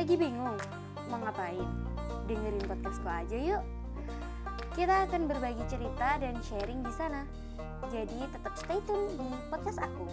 Lagi bingung mau ngapain? Dengerin podcastku aja yuk. Kita akan berbagi cerita dan sharing di sana. Jadi tetap stay tune di podcast aku.